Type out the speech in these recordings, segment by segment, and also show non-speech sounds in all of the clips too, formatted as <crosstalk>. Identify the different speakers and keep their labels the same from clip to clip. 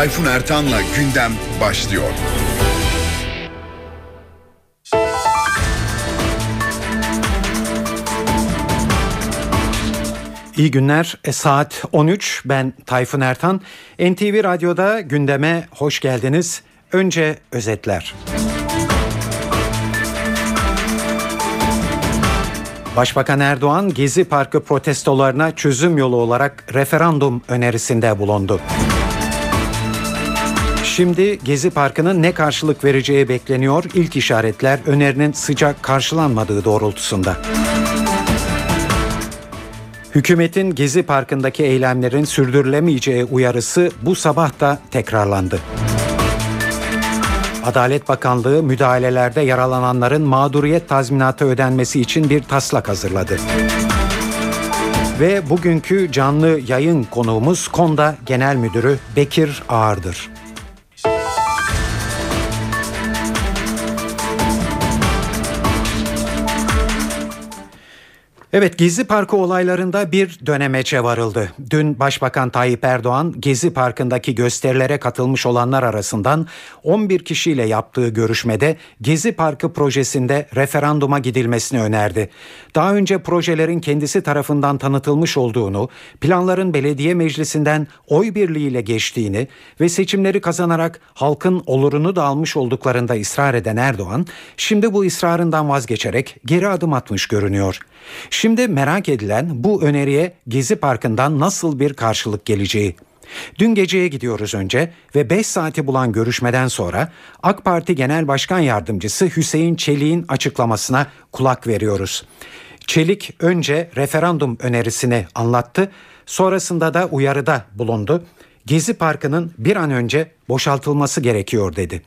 Speaker 1: Tayfun Ertan'la gündem başlıyor.
Speaker 2: İyi günler. E, saat 13. Ben Tayfun Ertan. NTV Radyo'da gündeme hoş geldiniz. Önce özetler. Başbakan Erdoğan Gezi Parkı protestolarına çözüm yolu olarak referandum önerisinde bulundu. Şimdi Gezi Parkı'nın ne karşılık vereceği bekleniyor. İlk işaretler önerinin sıcak karşılanmadığı doğrultusunda. Hükümetin Gezi Parkı'ndaki eylemlerin sürdürülemeyeceği uyarısı bu sabah da tekrarlandı. Adalet Bakanlığı müdahalelerde yaralananların mağduriyet tazminatı ödenmesi için bir taslak hazırladı. Ve bugünkü canlı yayın konuğumuz Konda Genel Müdürü Bekir Ağırdır. Evet Gezi Parkı olaylarında bir dönemeçe varıldı. Dün Başbakan Tayyip Erdoğan Gezi Parkı'ndaki gösterilere katılmış olanlar arasından 11 kişiyle yaptığı görüşmede Gezi Parkı projesinde referanduma gidilmesini önerdi. Daha önce projelerin kendisi tarafından tanıtılmış olduğunu, planların belediye meclisinden oy birliğiyle geçtiğini ve seçimleri kazanarak halkın olurunu da almış olduklarında ısrar eden Erdoğan, şimdi bu ısrarından vazgeçerek geri adım atmış görünüyor. Şimdi merak edilen bu öneriye Gezi Parkı'ndan nasıl bir karşılık geleceği. Dün geceye gidiyoruz önce ve 5 saati bulan görüşmeden sonra AK Parti Genel Başkan Yardımcısı Hüseyin Çelik'in açıklamasına kulak veriyoruz. Çelik önce referandum önerisini anlattı, sonrasında da uyarıda bulundu. Gezi Parkı'nın bir an önce boşaltılması gerekiyor dedi.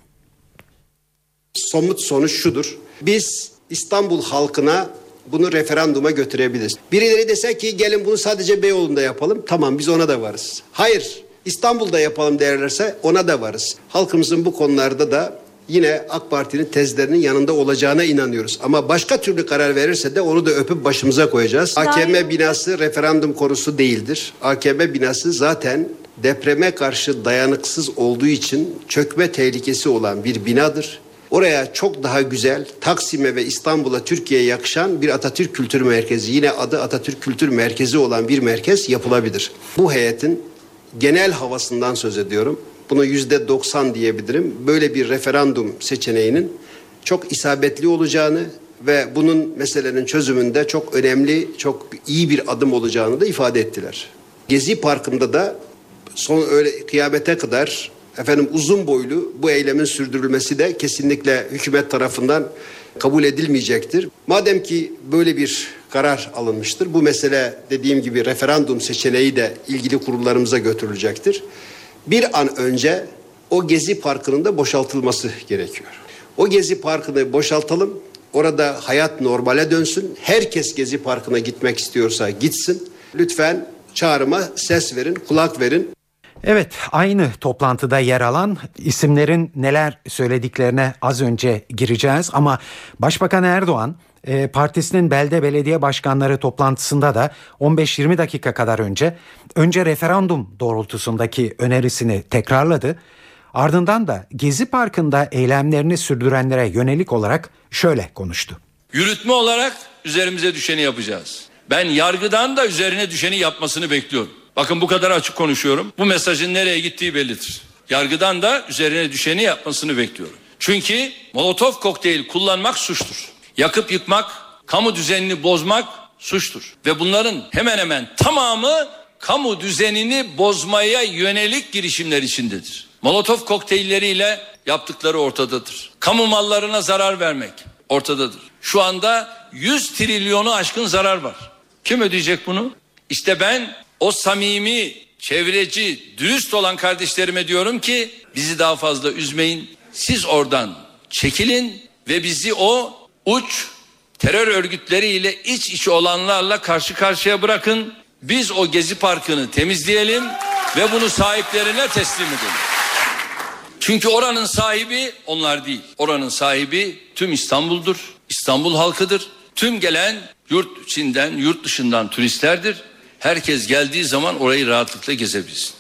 Speaker 3: Somut sonuç şudur. Biz İstanbul halkına bunu referanduma götürebiliriz. Birileri dese ki gelin bunu sadece Beyoğlu'nda yapalım. Tamam biz ona da varız. Hayır İstanbul'da yapalım derlerse ona da varız. Halkımızın bu konularda da yine AK Parti'nin tezlerinin yanında olacağına inanıyoruz. Ama başka türlü karar verirse de onu da öpüp başımıza koyacağız. AKM binası referandum konusu değildir. AKM binası zaten depreme karşı dayanıksız olduğu için çökme tehlikesi olan bir binadır. Oraya çok daha güzel Taksim'e ve İstanbul'a Türkiye'ye yakışan bir Atatürk Kültür Merkezi yine adı Atatürk Kültür Merkezi olan bir merkez yapılabilir. Bu heyetin genel havasından söz ediyorum. Bunu yüzde 90 diyebilirim. Böyle bir referandum seçeneğinin çok isabetli olacağını ve bunun meselenin çözümünde çok önemli, çok iyi bir adım olacağını da ifade ettiler. Gezi Parkı'nda da son öyle kıyamete kadar efendim uzun boylu bu eylemin sürdürülmesi de kesinlikle hükümet tarafından kabul edilmeyecektir. Madem ki böyle bir karar alınmıştır. Bu mesele dediğim gibi referandum seçeneği de ilgili kurullarımıza götürülecektir. Bir an önce o Gezi Parkı'nın da boşaltılması gerekiyor. O Gezi Parkı'nı boşaltalım. Orada hayat normale dönsün. Herkes Gezi Parkı'na gitmek istiyorsa gitsin. Lütfen çağrıma ses verin, kulak verin.
Speaker 2: Evet aynı toplantıda yer alan isimlerin neler söylediklerine az önce gireceğiz ama Başbakan Erdoğan e, partisinin belde belediye başkanları toplantısında da 15-20 dakika kadar önce önce referandum doğrultusundaki önerisini tekrarladı. Ardından da Gezi Parkı'nda eylemlerini sürdürenlere yönelik olarak şöyle konuştu.
Speaker 4: Yürütme olarak üzerimize düşeni yapacağız. Ben yargıdan da üzerine düşeni yapmasını bekliyorum. Bakın bu kadar açık konuşuyorum. Bu mesajın nereye gittiği bellidir. Yargıdan da üzerine düşeni yapmasını bekliyorum. Çünkü molotof kokteyl kullanmak suçtur. Yakıp yıkmak, kamu düzenini bozmak suçtur. Ve bunların hemen hemen tamamı kamu düzenini bozmaya yönelik girişimler içindedir. Molotof kokteylleriyle yaptıkları ortadadır. Kamu mallarına zarar vermek ortadadır. Şu anda 100 trilyonu aşkın zarar var. Kim ödeyecek bunu? İşte ben o samimi, çevreci, dürüst olan kardeşlerime diyorum ki bizi daha fazla üzmeyin. Siz oradan çekilin ve bizi o uç terör örgütleriyle iç içe olanlarla karşı karşıya bırakın. Biz o Gezi Parkı'nı temizleyelim ve bunu sahiplerine teslim edelim. Çünkü oranın sahibi onlar değil. Oranın sahibi tüm İstanbul'dur. İstanbul halkıdır. Tüm gelen yurt içinden, yurt dışından turistlerdir herkes geldiği zaman orayı rahatlıkla gezebilsin.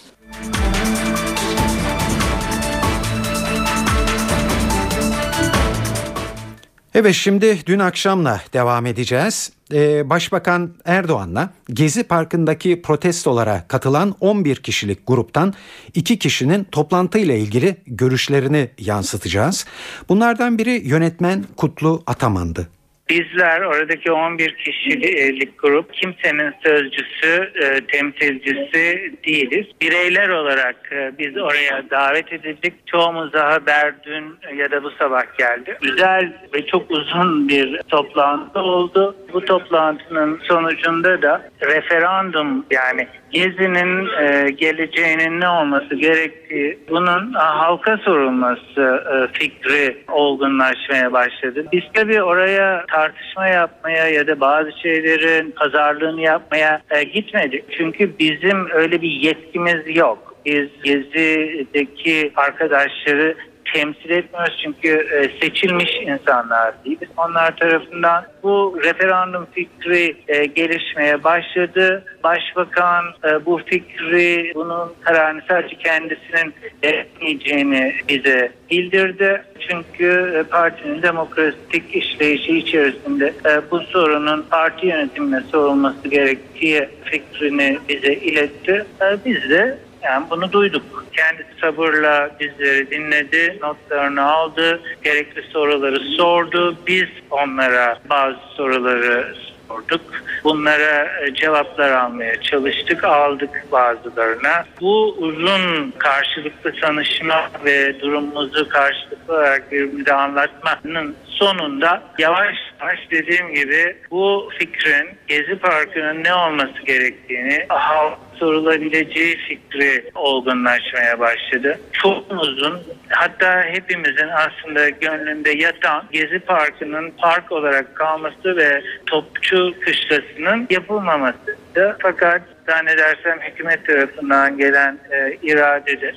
Speaker 2: Evet şimdi dün akşamla devam edeceğiz. Ee, Başbakan Erdoğan'la Gezi Parkı'ndaki protestolara katılan 11 kişilik gruptan 2 kişinin toplantıyla ilgili görüşlerini yansıtacağız. Bunlardan biri yönetmen Kutlu Ataman'dı.
Speaker 5: Bizler oradaki 11 kişilik grup kimsenin sözcüsü, e, temsilcisi değiliz. Bireyler olarak e, biz oraya davet edildik. Çoğumuz haber dün ya da bu sabah geldi. Güzel ve çok uzun bir toplantı oldu. Bu toplantının sonucunda da referandum yani Gezi'nin e, geleceğinin ne olması gerektiği bunun halka sorulması e, fikri olgunlaşmaya başladı. Biz tabii oraya tartışma yapmaya ya da bazı şeylerin pazarlığını yapmaya e, gitmedik. Çünkü bizim öyle bir yetkimiz yok. Biz Gezi'deki arkadaşları temsil etmiyoruz çünkü e, seçilmiş insanlar değiliz. Onlar tarafından bu referandum fikri e, gelişmeye başladı. Başbakan e, bu fikri, bunun kararını sadece kendisinin etmeyeceğini bize bildirdi. Çünkü e, partinin demokratik işleyişi içerisinde e, bu sorunun parti yönetimine sorulması gerektiği fikrini bize iletti. E, biz de yani bunu duyduk. Kendisi sabırla bizleri dinledi, notlarını aldı, gerekli soruları sordu. Biz onlara bazı soruları sorduk. Bunlara e, cevaplar almaya çalıştık, aldık bazılarına. Bu uzun karşılıklı tanışma ve durumumuzu karşılıklı olarak birbirimize anlatmanın sonunda yavaş yavaş dediğim gibi bu fikrin Gezi Parkı'nın ne olması gerektiğini halk sorulabileceği fikri olgunlaşmaya başladı. Çok uzun hatta hepimizin aslında gönlünde yatan Gezi Parkı'nın park olarak kalması ve topçu kışlasının yapılmamasıydı. Fakat zannedersem hükümet tarafından gelen e, iradedir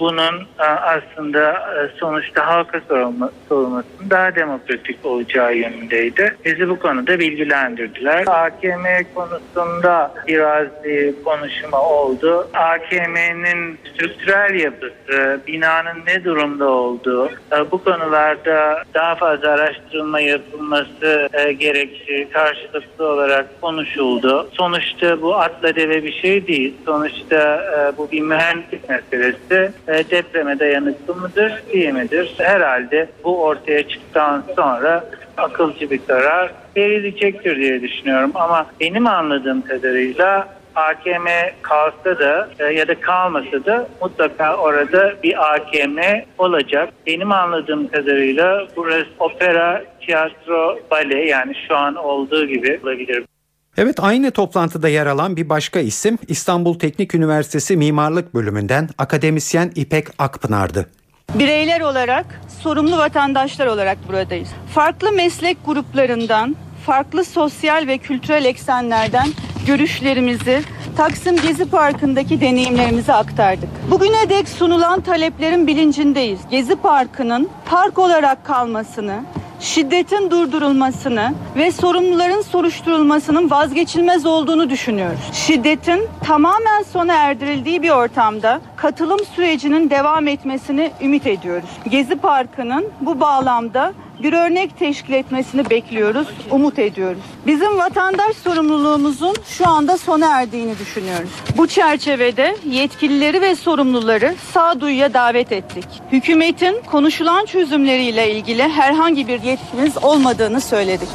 Speaker 5: bunun e, aslında e, sonuçta halka sorulma, sorulmasının daha demokratik olacağı yönündeydi. Bizi bu konuda bilgilendirdiler. AKM konusunda biraz bir konuşma oldu. AKM'nin strüktürel yapısı, binanın ne durumda olduğu, e, bu konularda daha fazla araştırma yapılması gerektiği karşılıklı olarak konuşuldu. Sonuçta bu atla deve bir şey değil. Sonuçta bu bir mühendislik meselesi e, depreme dayanıklı mıdır, değil midir? Herhalde bu ortaya çıktıktan sonra akılcı bir karar verilecektir diye düşünüyorum. Ama benim anladığım kadarıyla AKM kalsa da e, ya da kalmasa da mutlaka orada bir AKM olacak. Benim anladığım kadarıyla burası opera, tiyatro, bale yani şu an olduğu gibi olabilir.
Speaker 2: Evet aynı toplantıda yer alan bir başka isim İstanbul Teknik Üniversitesi Mimarlık Bölümünden akademisyen İpek Akpınar'dı.
Speaker 6: Bireyler olarak, sorumlu vatandaşlar olarak buradayız. Farklı meslek gruplarından, farklı sosyal ve kültürel eksenlerden görüşlerimizi Taksim Gezi Parkı'ndaki deneyimlerimizi aktardık. Bugüne dek sunulan taleplerin bilincindeyiz. Gezi Parkı'nın park olarak kalmasını, şiddetin durdurulmasını ve sorumluların soruşturulmasının vazgeçilmez olduğunu düşünüyoruz. Şiddetin tamamen sona erdirildiği bir ortamda katılım sürecinin devam etmesini ümit ediyoruz. Gezi Parkı'nın bu bağlamda bir örnek teşkil etmesini bekliyoruz, umut ediyoruz. Bizim vatandaş sorumluluğumuzun şu anda sona erdiğini düşünüyoruz. Bu çerçevede yetkilileri ve sorumluları sağduyuya davet ettik. Hükümetin konuşulan çözümleriyle ilgili herhangi bir yetkimiz olmadığını söyledik.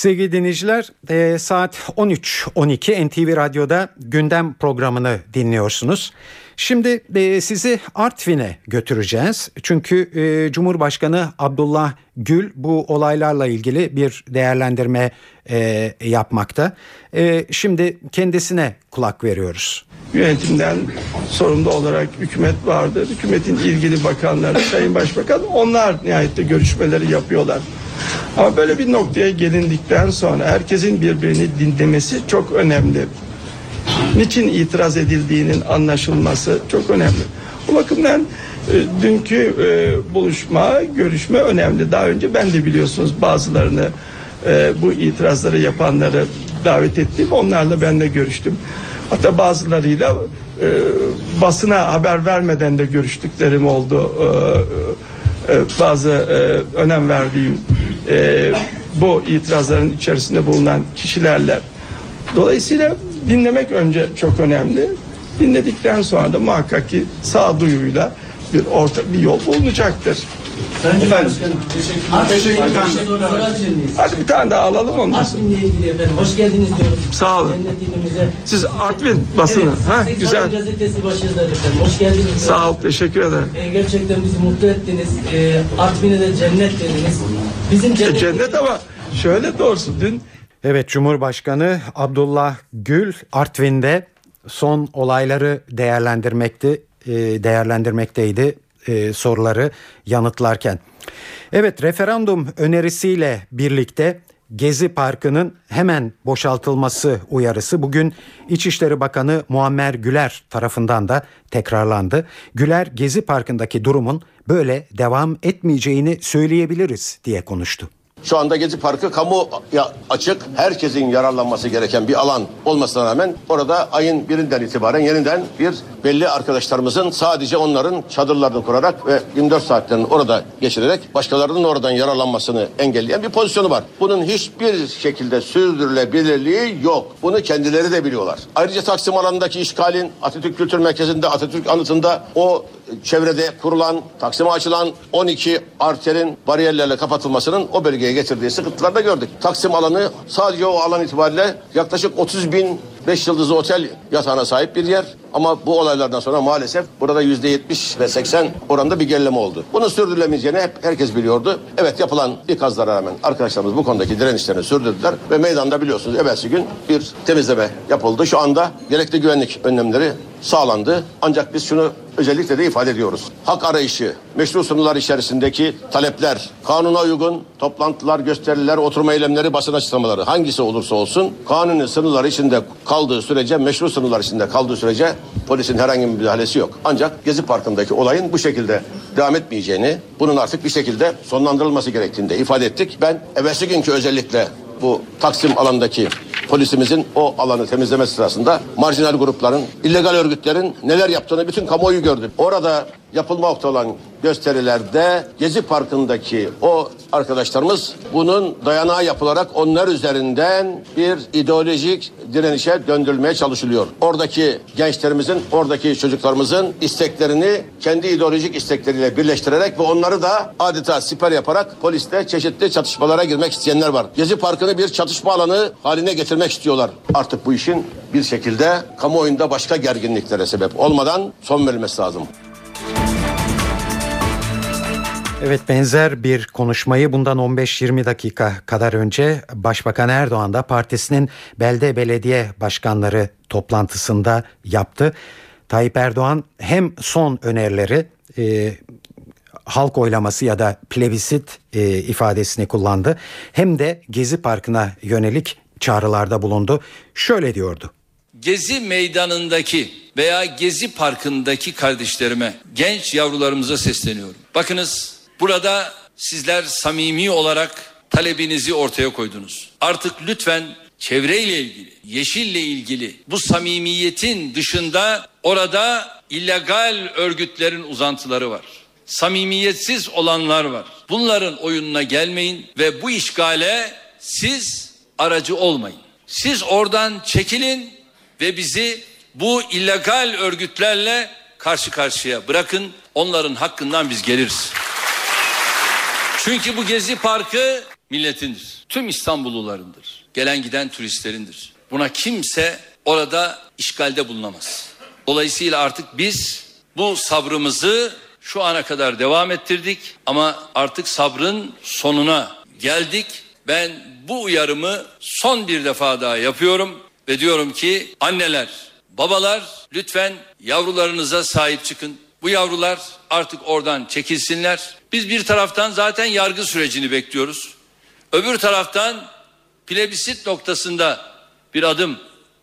Speaker 2: Sevgili dinleyiciler e, saat 13.12 NTV Radyo'da gündem programını dinliyorsunuz. Şimdi e, sizi Artvin'e götüreceğiz. Çünkü e, Cumhurbaşkanı Abdullah Gül bu olaylarla ilgili bir değerlendirme e, yapmakta. Şimdi kendisine kulak veriyoruz.
Speaker 7: Yönetimden sorumlu olarak hükümet vardır. Hükümetin ilgili bakanları, <coughs> Sayın Başbakan onlar nihayette görüşmeleri yapıyorlar. Ama böyle bir noktaya gelindikten sonra herkesin birbirini dinlemesi çok önemli. Niçin itiraz edildiğinin anlaşılması çok önemli. O bakımdan e, dünkü e, buluşma, görüşme önemli. Daha önce ben de biliyorsunuz bazılarını e, bu itirazları yapanları davet ettim. Onlarla ben de görüştüm. Hatta bazılarıyla e, basına haber vermeden de görüştüklerim oldu. E, e, bazı e, önem verdiğim e, bu itirazların içerisinde bulunan kişilerle. Dolayısıyla dinlemek önce çok önemli. Dinledikten sonra da muhakkak ki sağduyuyla bir orta bir yol bulunacaktır. Efendim, hadi bir tane daha alalım ondan sonra.
Speaker 8: Artvin'le ilgili efendim. Hoş geldiniz diyorum.
Speaker 7: Sağ olun.
Speaker 8: Cennet ilimize.
Speaker 7: Siz Artvin basını.
Speaker 8: Evet,
Speaker 7: ha, güzel.
Speaker 8: gazetesi başınızda efendim. Hoş geldiniz.
Speaker 7: Sağ ol, teşekkür ederim.
Speaker 8: Ee, gerçekten bizi mutlu ettiniz. Ee, Artvin'e de cennet dediniz. Bizim cennet,
Speaker 7: Cennet ama şöyle doğrusu dün
Speaker 2: Evet Cumhurbaşkanı Abdullah Gül Artvin'de son olayları değerlendirmekti, e, değerlendirmekteydi e, soruları yanıtlarken. Evet referandum önerisiyle birlikte Gezi Parkı'nın hemen boşaltılması uyarısı bugün İçişleri Bakanı Muammer Güler tarafından da tekrarlandı. Güler Gezi Parkı'ndaki durumun böyle devam etmeyeceğini söyleyebiliriz diye konuştu.
Speaker 9: Şu anda Gezi Parkı kamuya açık, herkesin yararlanması gereken bir alan olmasına rağmen orada ayın birinden itibaren yeniden bir belli arkadaşlarımızın sadece onların çadırlarını kurarak ve 24 saatlerini orada geçirerek başkalarının oradan yararlanmasını engelleyen bir pozisyonu var. Bunun hiçbir şekilde sürdürülebilirliği yok. Bunu kendileri de biliyorlar. Ayrıca Taksim alanındaki işgalin Atatürk Kültür Merkezi'nde Atatürk anıtında o çevrede kurulan, Taksim'e açılan 12 arterin bariyerlerle kapatılmasının o bölgeye getirdiği sıkıntıları da gördük. Taksim alanı sadece o alan itibariyle yaklaşık 30 bin 5 yıldızlı otel yatağına sahip bir yer. Ama bu olaylardan sonra maalesef burada yüzde 70 ve 80 oranda bir gerileme oldu. Bunun sürdürülemeyeceğini hep herkes biliyordu. Evet yapılan ikazlara rağmen arkadaşlarımız bu konudaki direnişlerini sürdürdüler. Ve meydanda biliyorsunuz evvelsi gün bir temizleme yapıldı. Şu anda gerekli güvenlik önlemleri sağlandı. Ancak biz şunu özellikle de ifade ediyoruz. Hak arayışı, meşru sınırlar içerisindeki talepler, kanuna uygun toplantılar, gösteriler, oturma eylemleri, basın açıklamaları hangisi olursa olsun kanuni sınırlar içinde kaldığı sürece, meşru sınırlar içinde kaldığı sürece polisin herhangi bir müdahalesi yok. Ancak Gezi Parkı'ndaki olayın bu şekilde devam etmeyeceğini, bunun artık bir şekilde sonlandırılması gerektiğini de ifade ettik. Ben evvelsi günkü özellikle bu Taksim alandaki polisimizin o alanı temizleme sırasında marjinal grupların, illegal örgütlerin neler yaptığını bütün kamuoyu gördü. Orada yapılmakta olan gösterilerde Gezi Parkı'ndaki o arkadaşlarımız bunun dayanağı yapılarak onlar üzerinden bir ideolojik direnişe döndürülmeye çalışılıyor. Oradaki gençlerimizin, oradaki çocuklarımızın isteklerini kendi ideolojik istekleriyle birleştirerek ve onları da adeta siper yaparak poliste çeşitli çatışmalara girmek isteyenler var. Gezi Parkı'nı bir çatışma alanı haline getirmek istiyorlar. Artık bu işin bir şekilde kamuoyunda başka gerginliklere sebep olmadan son verilmesi lazım.
Speaker 2: Evet benzer bir konuşmayı bundan 15-20 dakika kadar önce Başbakan Erdoğan da partisinin belde belediye başkanları toplantısında yaptı. Tayyip Erdoğan hem son önerileri e, halk oylaması ya da plebisit e, ifadesini kullandı hem de Gezi Parkı'na yönelik çağrılarda bulundu. Şöyle diyordu.
Speaker 4: Gezi meydanındaki veya Gezi Parkı'ndaki kardeşlerime, genç yavrularımıza sesleniyorum. Bakınız burada sizler samimi olarak talebinizi ortaya koydunuz. Artık lütfen çevreyle ilgili, yeşille ilgili bu samimiyetin dışında orada illegal örgütlerin uzantıları var. Samimiyetsiz olanlar var. Bunların oyununa gelmeyin ve bu işgale siz aracı olmayın. Siz oradan çekilin ve bizi bu illegal örgütlerle karşı karşıya bırakın. Onların hakkından biz geliriz. Çünkü bu Gezi Parkı milletindir. Tüm İstanbullularındır. Gelen giden turistlerindir. Buna kimse orada işgalde bulunamaz. Dolayısıyla artık biz bu sabrımızı şu ana kadar devam ettirdik ama artık sabrın sonuna geldik. Ben bu uyarımı son bir defa daha yapıyorum ve diyorum ki anneler, babalar lütfen yavrularınıza sahip çıkın. Bu yavrular artık oradan çekilsinler. Biz bir taraftan zaten yargı sürecini bekliyoruz. Öbür taraftan plebisit noktasında bir adım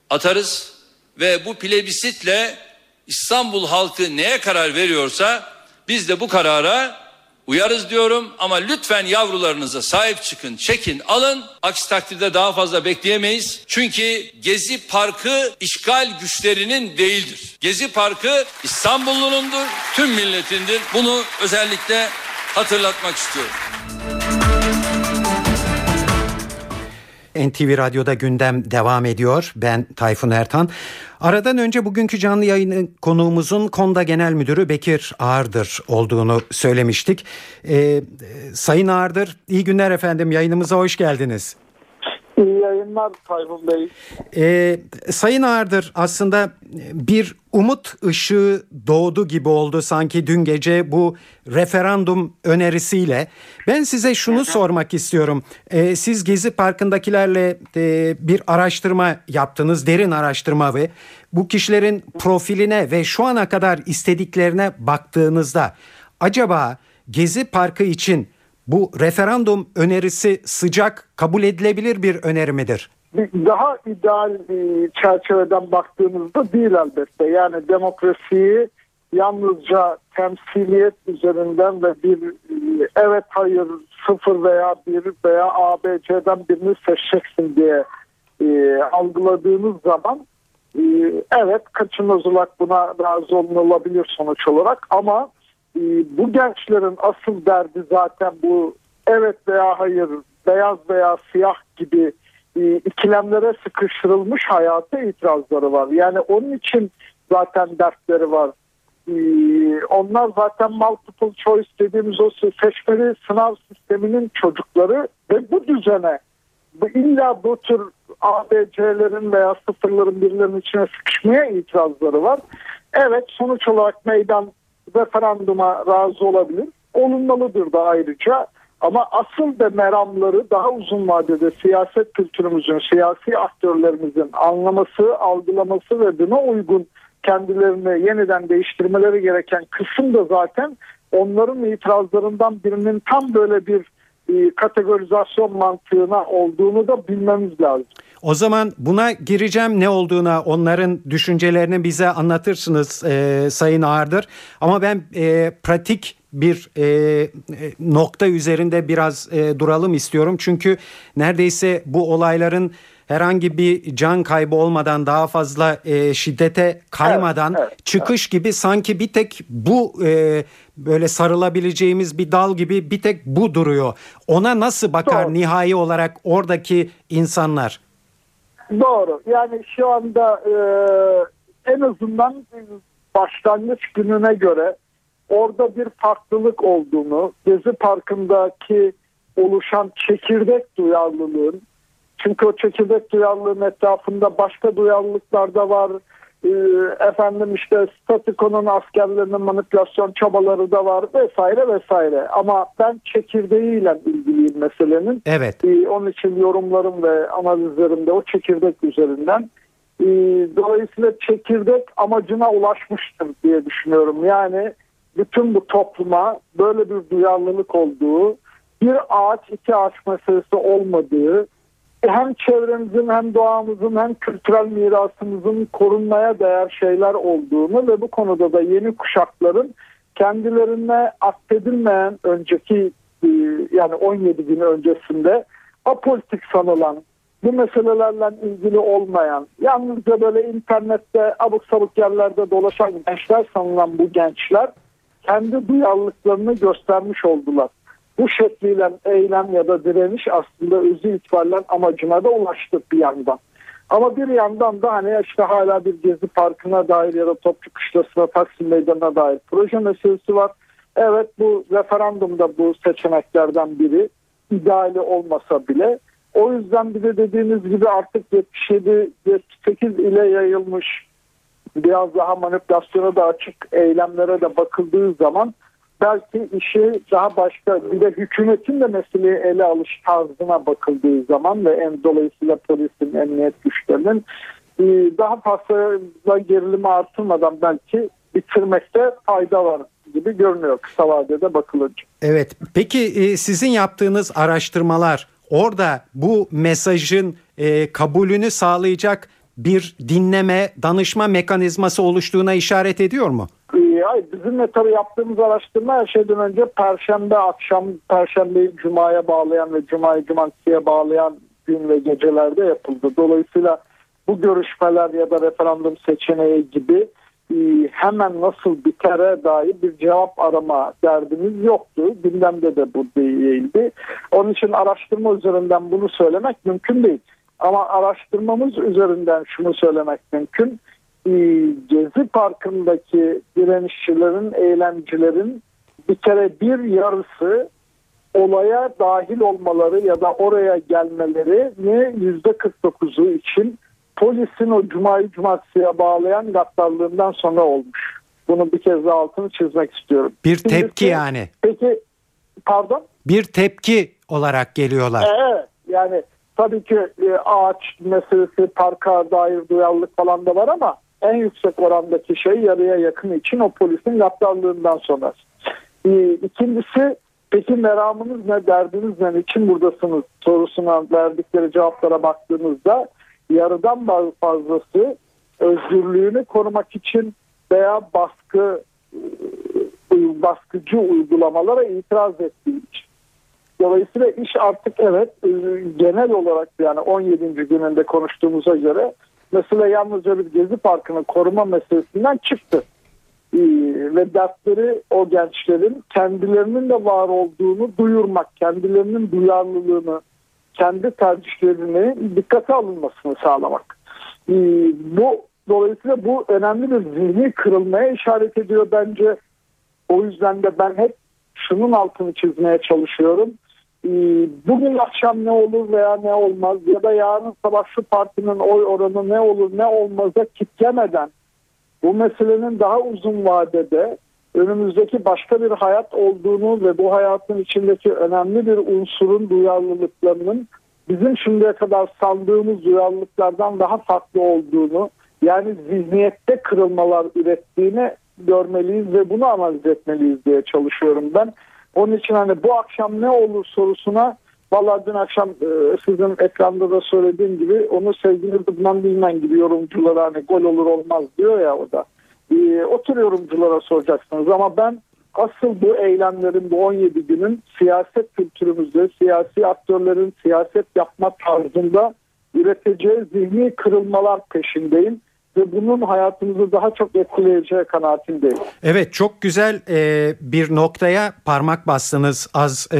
Speaker 4: atarız ve bu plebisitle İstanbul halkı neye karar veriyorsa biz de bu karara Uyarız diyorum ama lütfen yavrularınıza sahip çıkın, çekin, alın. Aksi takdirde daha fazla bekleyemeyiz. Çünkü Gezi Parkı işgal güçlerinin değildir. Gezi Parkı İstanbullunundur, tüm milletindir. Bunu özellikle hatırlatmak istiyorum.
Speaker 2: NTV Radyo'da gündem devam ediyor. Ben Tayfun Ertan. Aradan önce bugünkü canlı yayın konuğumuzun Konda Genel Müdürü Bekir Ağırdır olduğunu söylemiştik. Ee, Sayın Ağırdır, iyi günler efendim. Yayınımıza hoş geldiniz.
Speaker 10: İyi yayınlar Tayfun Bey.
Speaker 2: Ee, Sayın Ağırdır aslında bir umut ışığı doğdu gibi oldu sanki dün gece bu referandum önerisiyle. Ben size şunu sormak istiyorum. Ee, siz Gezi Parkı'ndakilerle e, bir araştırma yaptınız, derin araştırma ve bu kişilerin profiline ve şu ana kadar istediklerine baktığınızda acaba Gezi Parkı için bu referandum önerisi sıcak kabul edilebilir bir öneri midir?
Speaker 10: Daha ideal e, çerçeveden baktığımızda değil elbette. Yani demokrasiyi yalnızca temsiliyet üzerinden ve bir e, evet hayır sıfır veya bir veya ABC'den birini seçeceksin diye e, algıladığınız zaman e, evet kaçınılmaz olarak buna razı olunabilir sonuç olarak ama e, bu gençlerin asıl derdi zaten bu evet veya hayır beyaz veya siyah gibi e, ikilemlere sıkıştırılmış hayata itirazları var. Yani onun için zaten dertleri var. E, onlar zaten multiple choice dediğimiz o seçmeli sınav sisteminin çocukları ve bu düzene illa bu tür ABC'lerin veya sıfırların birilerinin içine sıkışmaya itirazları var. Evet sonuç olarak meydan referanduma razı olabilir. Olunmalıdır da ayrıca. Ama asıl da meramları daha uzun vadede siyaset kültürümüzün, siyasi aktörlerimizin anlaması, algılaması ve buna uygun kendilerini yeniden değiştirmeleri gereken kısım da zaten onların itirazlarından birinin tam böyle bir e, kategorizasyon mantığına olduğunu da bilmemiz lazım.
Speaker 2: O zaman buna gireceğim ne olduğuna onların düşüncelerini bize anlatırsınız e, Sayın Ağırdır. Ama ben e, pratik bir e, e, nokta üzerinde biraz e, duralım istiyorum. Çünkü neredeyse bu olayların herhangi bir can kaybı olmadan daha fazla e, şiddete kaymadan evet, evet, çıkış evet. gibi sanki bir tek bu e, böyle sarılabileceğimiz bir dal gibi bir tek bu duruyor. Ona nasıl bakar Doğru. nihai olarak oradaki insanlar?
Speaker 10: Doğru. Yani şu anda e, en azından başlangıç gününe göre orada bir farklılık olduğunu, Gezi Parkı'ndaki oluşan çekirdek duyarlılığın, çünkü o çekirdek duyarlılığın etrafında başka duyarlılıklar da var. Ee, efendim işte statiko'nun askerlerinin manipülasyon çabaları da var vesaire vesaire. Ama ben çekirdeğiyle ilgiliyim meselenin.
Speaker 2: Evet.
Speaker 10: Ee, onun için yorumlarım ve analizlerim de o çekirdek üzerinden. Ee, dolayısıyla çekirdek amacına ulaşmıştır diye düşünüyorum. Yani bütün bu topluma böyle bir duyarlılık olduğu, bir ağaç iki ağaç meselesi olmadığı, hem çevremizin hem doğamızın hem kültürel mirasımızın korunmaya değer şeyler olduğunu ve bu konuda da yeni kuşakların kendilerine affedilmeyen önceki e, yani 17 gün öncesinde apolitik sanılan bu meselelerle ilgili olmayan yalnızca böyle internette abuk sabuk yerlerde dolaşan gençler sanılan bu gençler kendi duyarlılıklarını göstermiş oldular. Bu şekliyle eylem ya da direniş aslında özü itibariyle amacına da ulaştı bir yandan. Ama bir yandan da hani işte hala bir gezi parkına dair ya da Topçu Kışlası'na Taksim Meydanı'na dair proje meselesi var. Evet bu referandumda bu seçeneklerden biri ideali olmasa bile o yüzden bir de dediğiniz gibi artık 77-78 ile yayılmış biraz daha manipülasyona da açık eylemlere de bakıldığı zaman belki işi daha başka bir de hükümetin de meseleyi ele alış tarzına bakıldığı zaman ve en dolayısıyla polisin, emniyet güçlerinin e, daha fazla gerilimi artırmadan belki bitirmekte fayda var gibi görünüyor kısa vadede bakılınca.
Speaker 2: Evet peki e, sizin yaptığınız araştırmalar orada bu mesajın e, kabulünü sağlayacak bir dinleme, danışma mekanizması oluştuğuna işaret ediyor mu?
Speaker 10: Hayır, bizimle tabii yaptığımız araştırma her şeyden önce Perşembe akşam, Perşembeyi Cuma'ya bağlayan ve Cuma'yı Cumartesi'ye bağlayan gün ve gecelerde yapıldı. Dolayısıyla bu görüşmeler ya da referandum seçeneği gibi e, hemen nasıl bitere dair bir cevap arama derdimiz yoktu. Gündemde de bu değildi. Onun için araştırma üzerinden bunu söylemek mümkün değil. Ama araştırmamız üzerinden şunu söylemek mümkün. E, Gezi Parkı'ndaki direnişçilerin, eylemcilerin bir kere bir yarısı olaya dahil olmaları ya da oraya gelmeleri ne yüzde 49'u için polisin o cumayı cumartesiye bağlayan gaddarlığından sonra olmuş. Bunu bir kez daha altını çizmek istiyorum.
Speaker 2: Bir tepki Şimdiki, yani.
Speaker 10: Peki pardon?
Speaker 2: Bir tepki olarak geliyorlar.
Speaker 10: Evet yani tabii ki e, ağaç meselesi parka dair duyarlılık falan da var ama en yüksek orandaki şey yarıya yakın için o polisin gaddarlığından sonra. E, ikincisi peki meramınız ne derdiniz ne için buradasınız sorusuna verdikleri cevaplara baktığımızda yarıdan fazlası özgürlüğünü korumak için veya baskı e, baskıcı uygulamalara itiraz ettiği için. Dolayısıyla iş artık evet e, genel olarak yani 17. gününde konuştuğumuza göre mesela yalnızca bir gezi parkını koruma meselesinden çıktı. Ee, ve dertleri o gençlerin kendilerinin de var olduğunu duyurmak, kendilerinin duyarlılığını, kendi tercihlerini dikkate alınmasını sağlamak. Ee, bu dolayısıyla bu önemli bir zihni kırılmaya işaret ediyor bence. O yüzden de ben hep şunun altını çizmeye çalışıyorum. Ee, bugün akşam ne olur veya ne olmaz ya da yarın sabah şu partinin oy oranı ne olur ne olmaza kitlemeden bu meselenin daha uzun vadede önümüzdeki başka bir hayat olduğunu ve bu hayatın içindeki önemli bir unsurun duyarlılıklarının bizim şimdiye kadar sandığımız duyarlılıklardan daha farklı olduğunu yani zihniyette kırılmalar ürettiğini görmeliyiz ve bunu analiz etmeliyiz diye çalışıyorum ben. Onun için hani bu akşam ne olur sorusuna Valla dün akşam e, sizin ekranda da söylediğim gibi onu sevgili Rıdvan Bilmen gibi yorumculara hani gol olur olmaz diyor ya o da. E, o tür yorumculara soracaksınız ama ben asıl bu eylemlerin bu 17 günün siyaset kültürümüzde siyasi aktörlerin siyaset yapma tarzında üreteceği zihni kırılmalar peşindeyim ve bunun hayatımızı daha çok etkileyeceği kanaatindeyim.
Speaker 2: Evet çok güzel e, bir noktaya parmak bastınız az e,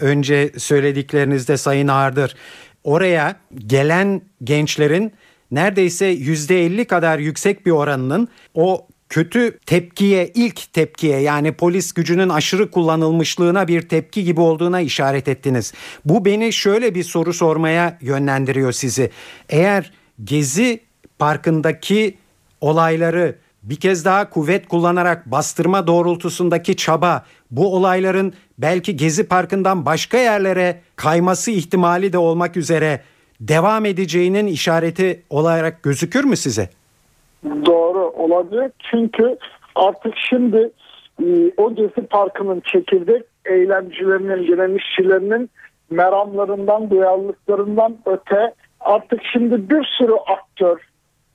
Speaker 2: önce söylediklerinizde Sayın Ardır. Oraya gelen gençlerin neredeyse %50 kadar yüksek bir oranının o kötü tepkiye ilk tepkiye yani polis gücünün aşırı kullanılmışlığına bir tepki gibi olduğuna işaret ettiniz. Bu beni şöyle bir soru sormaya yönlendiriyor sizi. Eğer Gezi Parkı'ndaki olayları bir kez daha kuvvet kullanarak bastırma doğrultusundaki çaba bu olayların belki Gezi Parkı'ndan başka yerlere kayması ihtimali de olmak üzere devam edeceğinin işareti olarak gözükür mü size?
Speaker 10: Doğru olabilir çünkü artık şimdi e, o Gezi Parkı'nın çekirdek eylemcilerinin, direnişçilerinin meramlarından, duyarlılıklarından öte artık şimdi bir sürü aktör,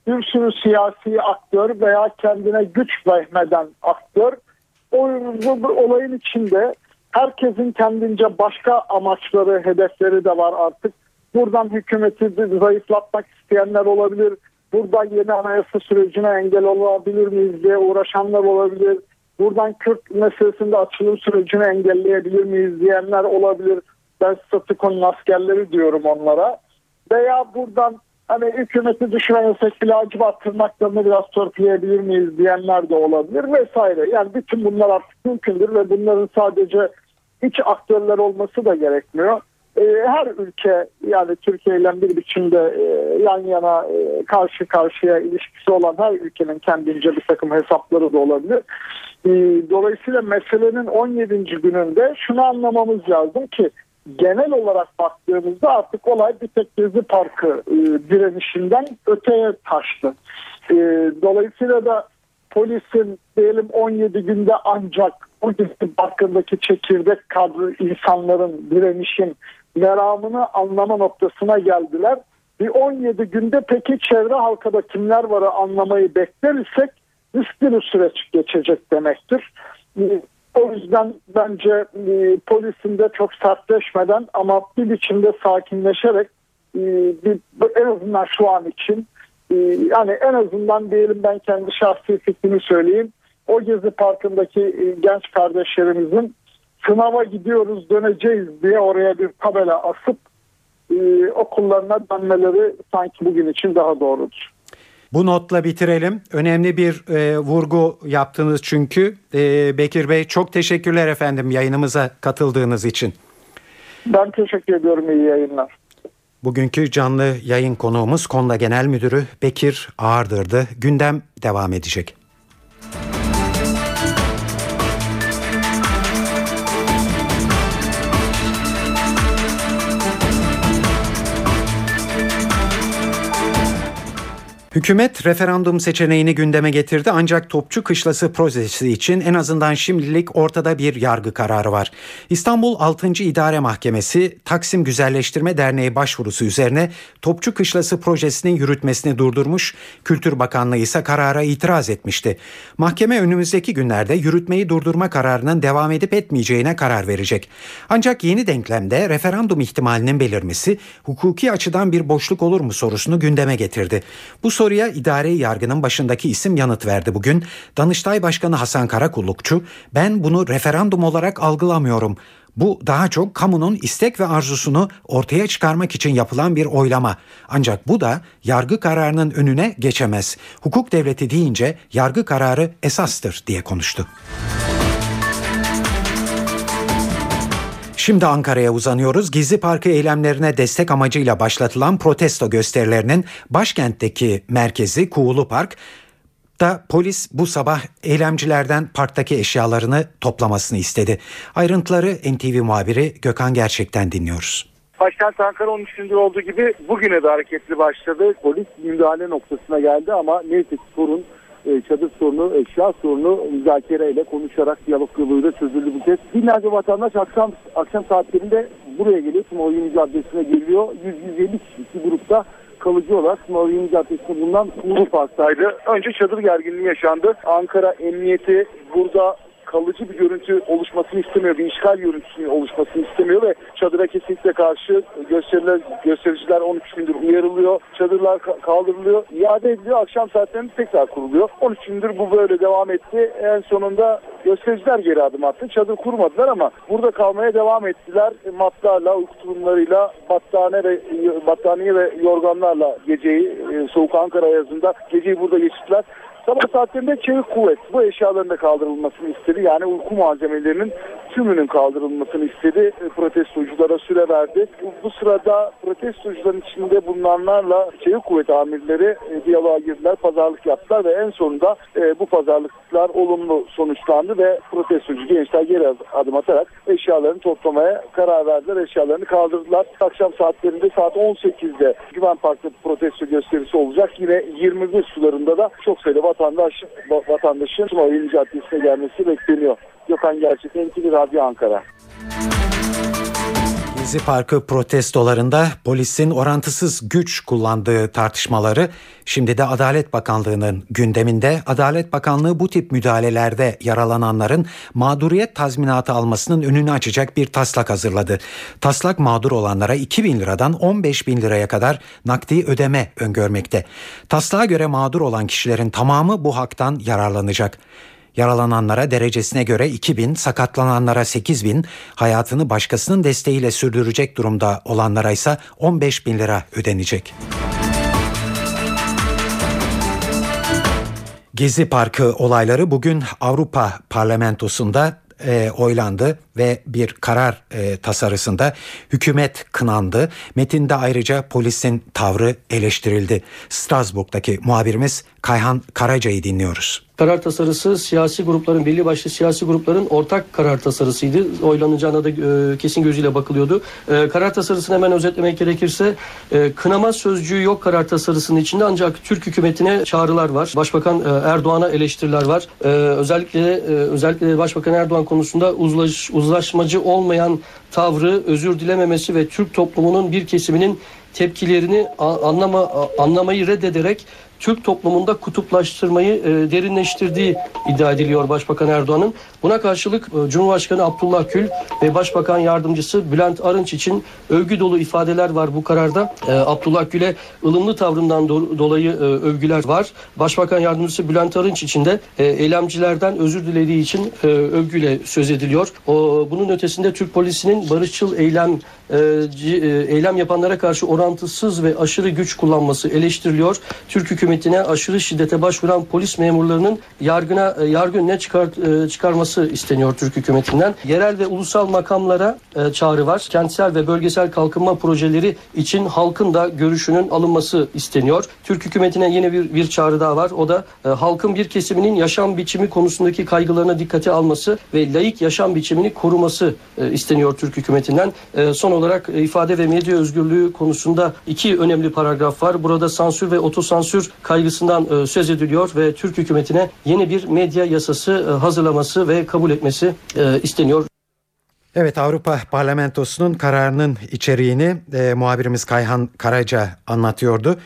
Speaker 10: bir sürü siyasi aktör veya kendine güç vehmeden aktör o olayın içinde herkesin kendince başka amaçları, hedefleri de var artık. Buradan hükümeti zayıflatmak isteyenler olabilir. Buradan yeni anayasa sürecine engel olabilir miyiz diye uğraşanlar olabilir. Buradan Kürt meselesinde açılım sürecini engelleyebilir miyiz diyenler olabilir. Ben statükonun askerleri diyorum onlara. Veya buradan hani hükümeti düşüremesek bile acaba tırnaklarını biraz törpüleyebilir miyiz diyenler de olabilir vesaire. Yani bütün bunlar artık mümkündür ve bunların sadece iç aktörler olması da gerekmiyor. Ee, her ülke yani Türkiye ile bir biçimde e, yan yana e, karşı karşıya ilişkisi olan her ülkenin kendince bir takım hesapları da olabilir. Ee, dolayısıyla meselenin 17. gününde şunu anlamamız lazım ki genel olarak baktığımızda artık olay bir tek Gezi Parkı e, direnişinden öteye taştı. E, dolayısıyla da polisin diyelim 17 günde ancak o Gezi Parkı'ndaki çekirdek kadro insanların direnişin meramını anlama noktasına geldiler. Bir 17 günde peki çevre halkada kimler var anlamayı bekler isek riskli bir süreç geçecek demektir. O yüzden bence e, polisin de çok sertleşmeden ama bir biçimde sakinleşerek e, bir, en azından şu an için e, yani en azından diyelim ben kendi şahsi fikrimi söyleyeyim. O Gezi Parkı'ndaki e, genç kardeşlerimizin sınava gidiyoruz döneceğiz diye oraya bir tabela asıp e, okullarına dönmeleri sanki bugün için daha doğrudur.
Speaker 2: Bu notla bitirelim. Önemli bir e, vurgu yaptınız çünkü. E, Bekir Bey çok teşekkürler efendim yayınımıza katıldığınız için.
Speaker 10: Ben teşekkür ediyorum. İyi yayınlar.
Speaker 2: Bugünkü canlı yayın konuğumuz Konda Genel Müdürü Bekir Ağırdır'dı. Gündem devam edecek. Hükümet referandum seçeneğini gündeme getirdi ancak Topçu Kışlası projesi için en azından şimdilik ortada bir yargı kararı var. İstanbul 6. İdare Mahkemesi Taksim Güzelleştirme Derneği başvurusu üzerine Topçu Kışlası projesinin yürütmesini durdurmuş, Kültür Bakanlığı ise karara itiraz etmişti. Mahkeme önümüzdeki günlerde yürütmeyi durdurma kararının devam edip etmeyeceğine karar verecek. Ancak yeni denklemde referandum ihtimalinin belirmesi hukuki açıdan bir boşluk olur mu sorusunu gündeme getirdi. Bu soruya idare yargının başındaki isim yanıt verdi bugün. Danıştay Başkanı Hasan Karakullukçu ben bunu referandum olarak algılamıyorum. Bu daha çok kamunun istek ve arzusunu ortaya çıkarmak için yapılan bir oylama. Ancak bu da yargı kararının önüne geçemez. Hukuk devleti deyince yargı kararı esastır diye konuştu. Şimdi Ankara'ya uzanıyoruz. Gezi Parkı eylemlerine destek amacıyla başlatılan protesto gösterilerinin başkentteki merkezi Kuğulu Park da polis bu sabah eylemcilerden parktaki eşyalarını toplamasını istedi. Ayrıntıları NTV muhabiri Gökhan Gerçek'ten dinliyoruz.
Speaker 11: Başkent Ankara 13 gündür olduğu gibi bugüne de hareketli başladı. Polis müdahale noktasına geldi ama neyse ki sorun çadır sorunu, eşya sorunu müzakereyle konuşarak diyalog yoluyla çözüldü bu kez. Binlerce vatandaş akşam akşam saatlerinde buraya geliyor. Tumoyun Caddesi'ne geliyor. 100-150 kişi grupta kalıcı olarak Tumoyun Caddesi'nde bulunan Ulu Park'taydı. Önce çadır gerginliği yaşandı. Ankara Emniyeti burada kalıcı bir görüntü oluşmasını istemiyor, bir işgal görüntüsünün oluşmasını istemiyor ve çadıra kesinlikle karşı gösteriler, göstericiler 13 gündür uyarılıyor, çadırlar kaldırılıyor, iade ediliyor, akşam saatlerinde tekrar kuruluyor. 13 gündür bu böyle devam etti. En sonunda göstericiler geri adım attı. Çadır kurmadılar ama burada kalmaya devam ettiler. Matlarla, uyku tulumlarıyla, battaniye ve, battaniye ve yorganlarla geceyi, e, soğuk Ankara yazında geceyi burada geçirdiler. Sabah saatlerinde çevik kuvvet bu eşyaların da kaldırılmasını istedi. Yani uyku malzemelerinin tümünün kaldırılmasını istedi. E, protestoculara süre verdi. Bu sırada protestocuların içinde bulunanlarla çevik kuvvet amirleri e, diyaloğa girdiler, pazarlık yaptılar ve en sonunda e, bu pazarlıklar olumlu sonuçlandı ve protestocu gençler geri adım atarak eşyalarını toplamaya karar verdiler. Eşyalarını kaldırdılar. Akşam saatlerinde saat 18'de Güven Park'ta protesto gösterisi olacak. Yine 21 sularında da çok sayıda vatandaş vatandaşın Tumayın Caddesi'ne gelmesi bekleniyor. Gökhan Gerçek, NTV Radyo Ankara.
Speaker 2: Gezi Parkı protestolarında polisin orantısız güç kullandığı tartışmaları şimdi de Adalet Bakanlığı'nın gündeminde. Adalet Bakanlığı bu tip müdahalelerde yaralananların mağduriyet tazminatı almasının önünü açacak bir taslak hazırladı. Taslak mağdur olanlara 2 bin liradan 15 bin liraya kadar nakdi ödeme öngörmekte. Taslağa göre mağdur olan kişilerin tamamı bu haktan yararlanacak. Yaralananlara derecesine göre 2 bin, sakatlananlara 8 bin, hayatını başkasının desteğiyle sürdürecek durumda olanlara ise 15 bin lira ödenecek. Gezi Parkı olayları bugün Avrupa Parlamentosu'nda e, oylandı ve bir karar e, tasarısında hükümet kınandı. Metinde ayrıca polisin tavrı eleştirildi. Strasbourg'daki muhabirimiz Kayhan Karaca'yı dinliyoruz.
Speaker 12: Karar tasarısı siyasi grupların, belli başlı siyasi grupların ortak karar tasarısıydı. Oylanacağına da e, kesin gözüyle bakılıyordu. E, karar tasarısını hemen özetlemek gerekirse e, kınama sözcüğü yok karar tasarısının içinde ancak Türk hükümetine çağrılar var. Başbakan e, Erdoğan'a eleştiriler var. E, özellikle e, özellikle Başbakan Erdoğan konusunda uzlaş, uzlaşmacı olmayan tavrı, özür dilememesi ve Türk toplumunun bir kesiminin tepkilerini anlama anlamayı reddederek Türk toplumunda kutuplaştırmayı e, derinleştirdiği iddia ediliyor Başbakan Erdoğan'ın. Buna karşılık e, Cumhurbaşkanı Abdullah Gül ve Başbakan Yardımcısı Bülent Arınç için övgü dolu ifadeler var bu kararda. E, Abdullah Gül'e ılımlı tavrından do- dolayı e, övgüler var. Başbakan Yardımcısı Bülent Arınç için de e, eylemcilerden özür dilediği için e, övgüyle söz ediliyor. O, bunun ötesinde Türk polisinin barışçıl eylem e, e, eylem yapanlara karşı orantısız ve aşırı güç kullanması eleştiriliyor. Türk hükümetine aşırı şiddete başvuran polis memurlarının yargına e, yargı önüne çıkar, e, çıkarması isteniyor Türk hükümetinden. Yerel ve ulusal makamlara e, çağrı var. Kentsel ve bölgesel kalkınma projeleri için halkın da görüşünün alınması isteniyor. Türk hükümetine yeni bir, bir çağrı daha var. O da halkın bir kesiminin yaşam biçimi konusundaki kaygılarına dikkate alması ve layık yaşam biçimini koruması isteniyor Türk hükümetinden. Son olarak ifade ve medya özgürlüğü konusunda iki önemli paragraf var. Burada sansür ve otosansür kaygısından e, söz ediliyor ve Türk hükümetine yeni bir medya yasası e, hazırlaması ve kabul etmesi e, isteniyor.
Speaker 2: Evet Avrupa Parlamentosu'nun kararının içeriğini e, muhabirimiz Kayhan Karaca anlatıyordu.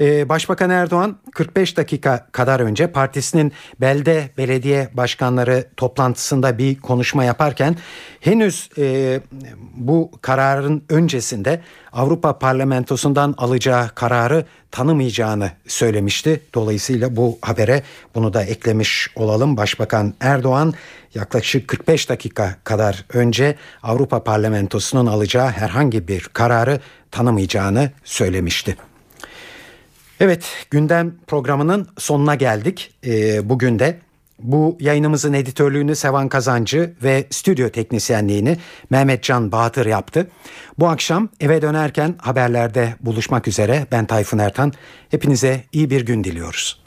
Speaker 2: E, Başbakan Erdoğan 45 dakika kadar önce partisinin belde belediye başkanları toplantısında bir konuşma yaparken henüz e, bu kararın öncesinde Avrupa Parlamentosu'ndan alacağı kararı tanımayacağını söylemişti. Dolayısıyla bu habere bunu da eklemiş olalım. Başbakan Erdoğan yaklaşık 45 dakika kadar önce Avrupa Parlamentosu'nun alacağı herhangi bir kararı tanımayacağını söylemişti. Evet gündem programının sonuna geldik ee, bugün de. Bu yayınımızın editörlüğünü Sevan Kazancı ve stüdyo teknisyenliğini Mehmet Can Bahtır yaptı. Bu akşam eve dönerken haberlerde buluşmak üzere ben Tayfun Ertan. Hepinize iyi bir gün diliyoruz.